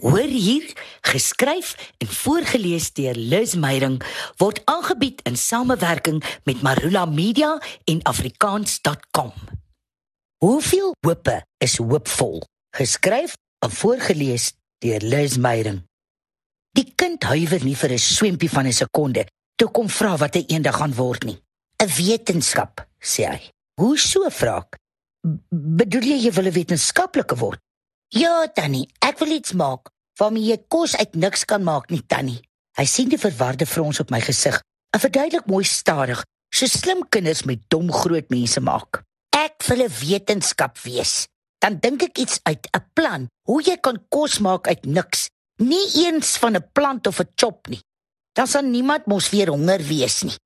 Hoor hier, geskryf en voorgeles deur Liz Meyering word aangebied in samewerking met Marula Media en afrikaans.com. Hoeveel hope is hoopvol? Geskryf en voorgeles deur Liz Meyering. Die kind huiwer nie vir 'n swempie van 'n sekonde toe kom vra wat hy eendag gaan word nie. 'n Wetenskap, sê hy. Hoe so vra ek? Bedoel jy jy wil 'n wetenskaplike word? Ja, Tannie, ek wil iets maak waarmee jy kos uit niks kan maak nie, Tannie. Hy sien die verwarde frons op my gesig. En verduidelik mooi stadig, so slim kinders met dom groot mense maak. Ek wil 'n wetenskap wees. Dan dink ek iets uit, 'n plan, hoe jy kan kos maak uit niks, nie eens van 'n plant of 'n chop nie. Dan sal niemand mos weer honger wees nie.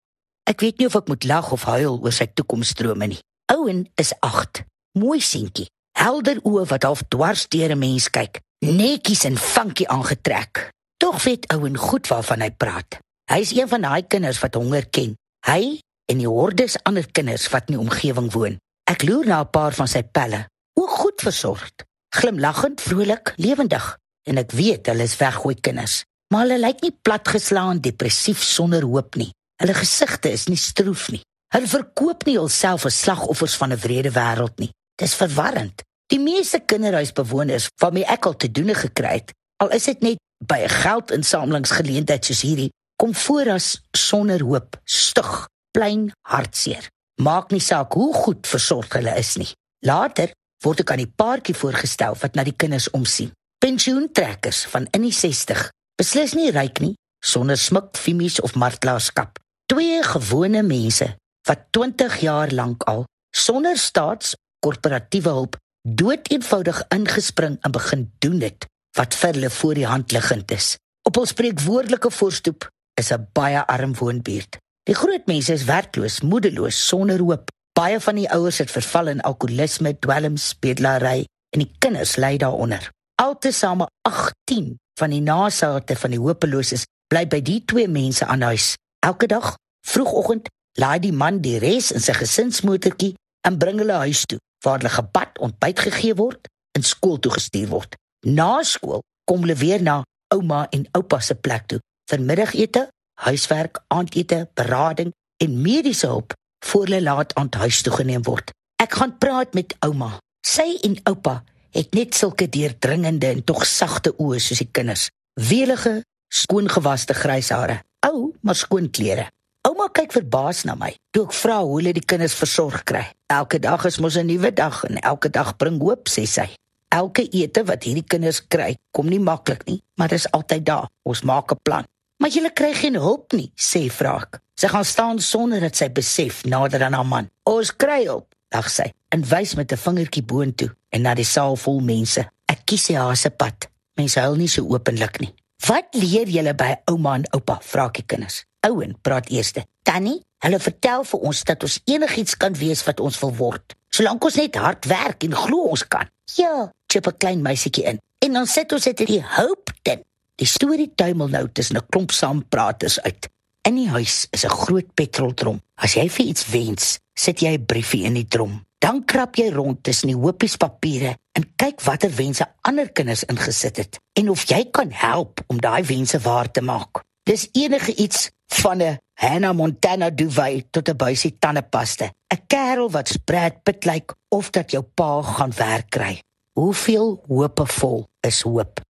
Ek weet nie of ek moet lag of huil oor sy toekomsdrome nie. Ouen is 8. Mooi seentjie. Helder oë wat half dwars deur 'n mens kyk. Netjies en funky aangetrek. Tog weet Ouen goed waarvan hy praat. Hy is een van daai kinders wat honger ken. Hy en die hordes ander kinders wat in die omgewing woon. Ek loer na 'n paar van sy pelle. O, goed versorg. Glimlaggend, vrolik, lewendig. En ek weet hulle is weggooi kinders. Maar hulle lyk nie platgeslaan, depressief sonder hoop nie. Hulle gesigte is nie stroef nie. Hulle verkoop nie hulself as slagoffers van 'n wrede wêreld nie. Dis verwarrend. Die meeste kinderhuisbewoners waarmee ek al te doen gekry het, al is dit net by 'n geldinsamelingsgeleentheid soos hierdie, kom voor as sonder hoop, stug, plain hartseer. Maak nie saak hoe goed versorg hulle is nie. Later word ek aan die paartjie voorgestel wat na die kinders omsien. Pensioentrekkers van in die 60, beslis nie ryk nie, sonder smik, fimies of martelaarskap. Twee gewone mense wat 20 jaar lank al sonder staats korporatiewe hulp doeteenvoudig ingespring en begin doen dit wat vir hulle voor die hand liggend is. Op ons spreekwoordelike voorstoep is 'n baie arm woonbuurt. Die groot mense is werkloos, moedeloos, sonder hoop. Baie van die ouers het verval in alkoholisme, dwelms, bedelaary en die kinders ly daaronder. Altesaame 18 van die nasate van die hopeloses bly by die twee mense aan huis. Elke dag, vroegoggend, laai die man die res in sy gesinsmotortjie en bring hulle huis toe waar hulle gebad, ontbyt gegee word en skool toe gestuur word. Na skool kom hulle weer na ouma en oupa se plek toe vir middagete, huiswerk, aandete, berading en mediese hulp voor hulle laat aan huis toe geneem word. Ek gaan praat met ouma. Sy en oupa het net sulke deurdringende en tog sagte oë soos die kinders. Welige, skoongewaste grys hare, ou maar skoon klere. Ouma kyk verbaas na my toe ek vra hoe hulle die kinders versorg kry. Elke dag is mos 'n nuwe dag en elke dag bring hoop, sê sy. Elke ete wat hierdie kinders kry, kom nie maklik nie, maar dit is altyd daar. Ons maak 'n plan. Maar jy kry geen hulp nie, sê Vraak. Sy gaan staan sonder dat sy besef nader aan haar man. Ons kry hulp, lag sy en wys met 'n vingertjie boontoe en na die saal vol mense. Ek kies die haase pad. Mense huil nie so openlik nie. Wat leer julle by ouma en oupa? Vra ek die kinders. Ouen praat eerste. Tannie, hulle vertel vir ons dat ons enigiets kan wees wat ons wil word, solank ons net hard werk en glo ons kan. Ja, chip 'n klein meisietjie in. En dan sit ons dit in die hoop dit. Die storie tuimel nou tussen 'n klomp saampraters uit. In die huis is 'n groot petroldrom. As jy vir iets wens, sit jy 'n briefie in die drom. Dan krap jy rond tussen die hoopies papiere en kyk watter wense ander kinders ingesit het en of jy kan help om daai wense waar te maak. Dis enige iets van 'n Hannah Montana duvet tot 'n buisie tandepaste. 'n Kerel wat spruit pit lyk of dat jou pa gaan werk kry. Hoeveel hoopvol is hoop?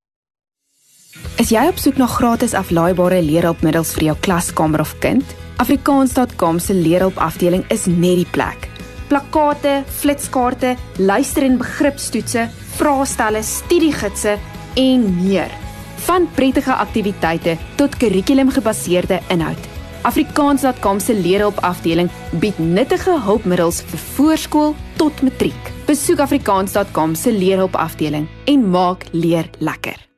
Is jy op soek na gratis aflaaibare leerhulpmiddels vir jou klaskamer of kind? Afrikaans.com se leerhulp afdeling is net die plek. Plakkate, flitskaarte, luister- en begripstoetse, vraestelle, studiegidse en meer van prettige aktiwiteite tot kurrikulumgebaseerde inhoud. Afrikaans.com se leerhulp afdeling bied nuttige hulpmiddels vir voorskool tot matriek. Besoek afrikaans.com se leerhulp afdeling en maak leer lekker.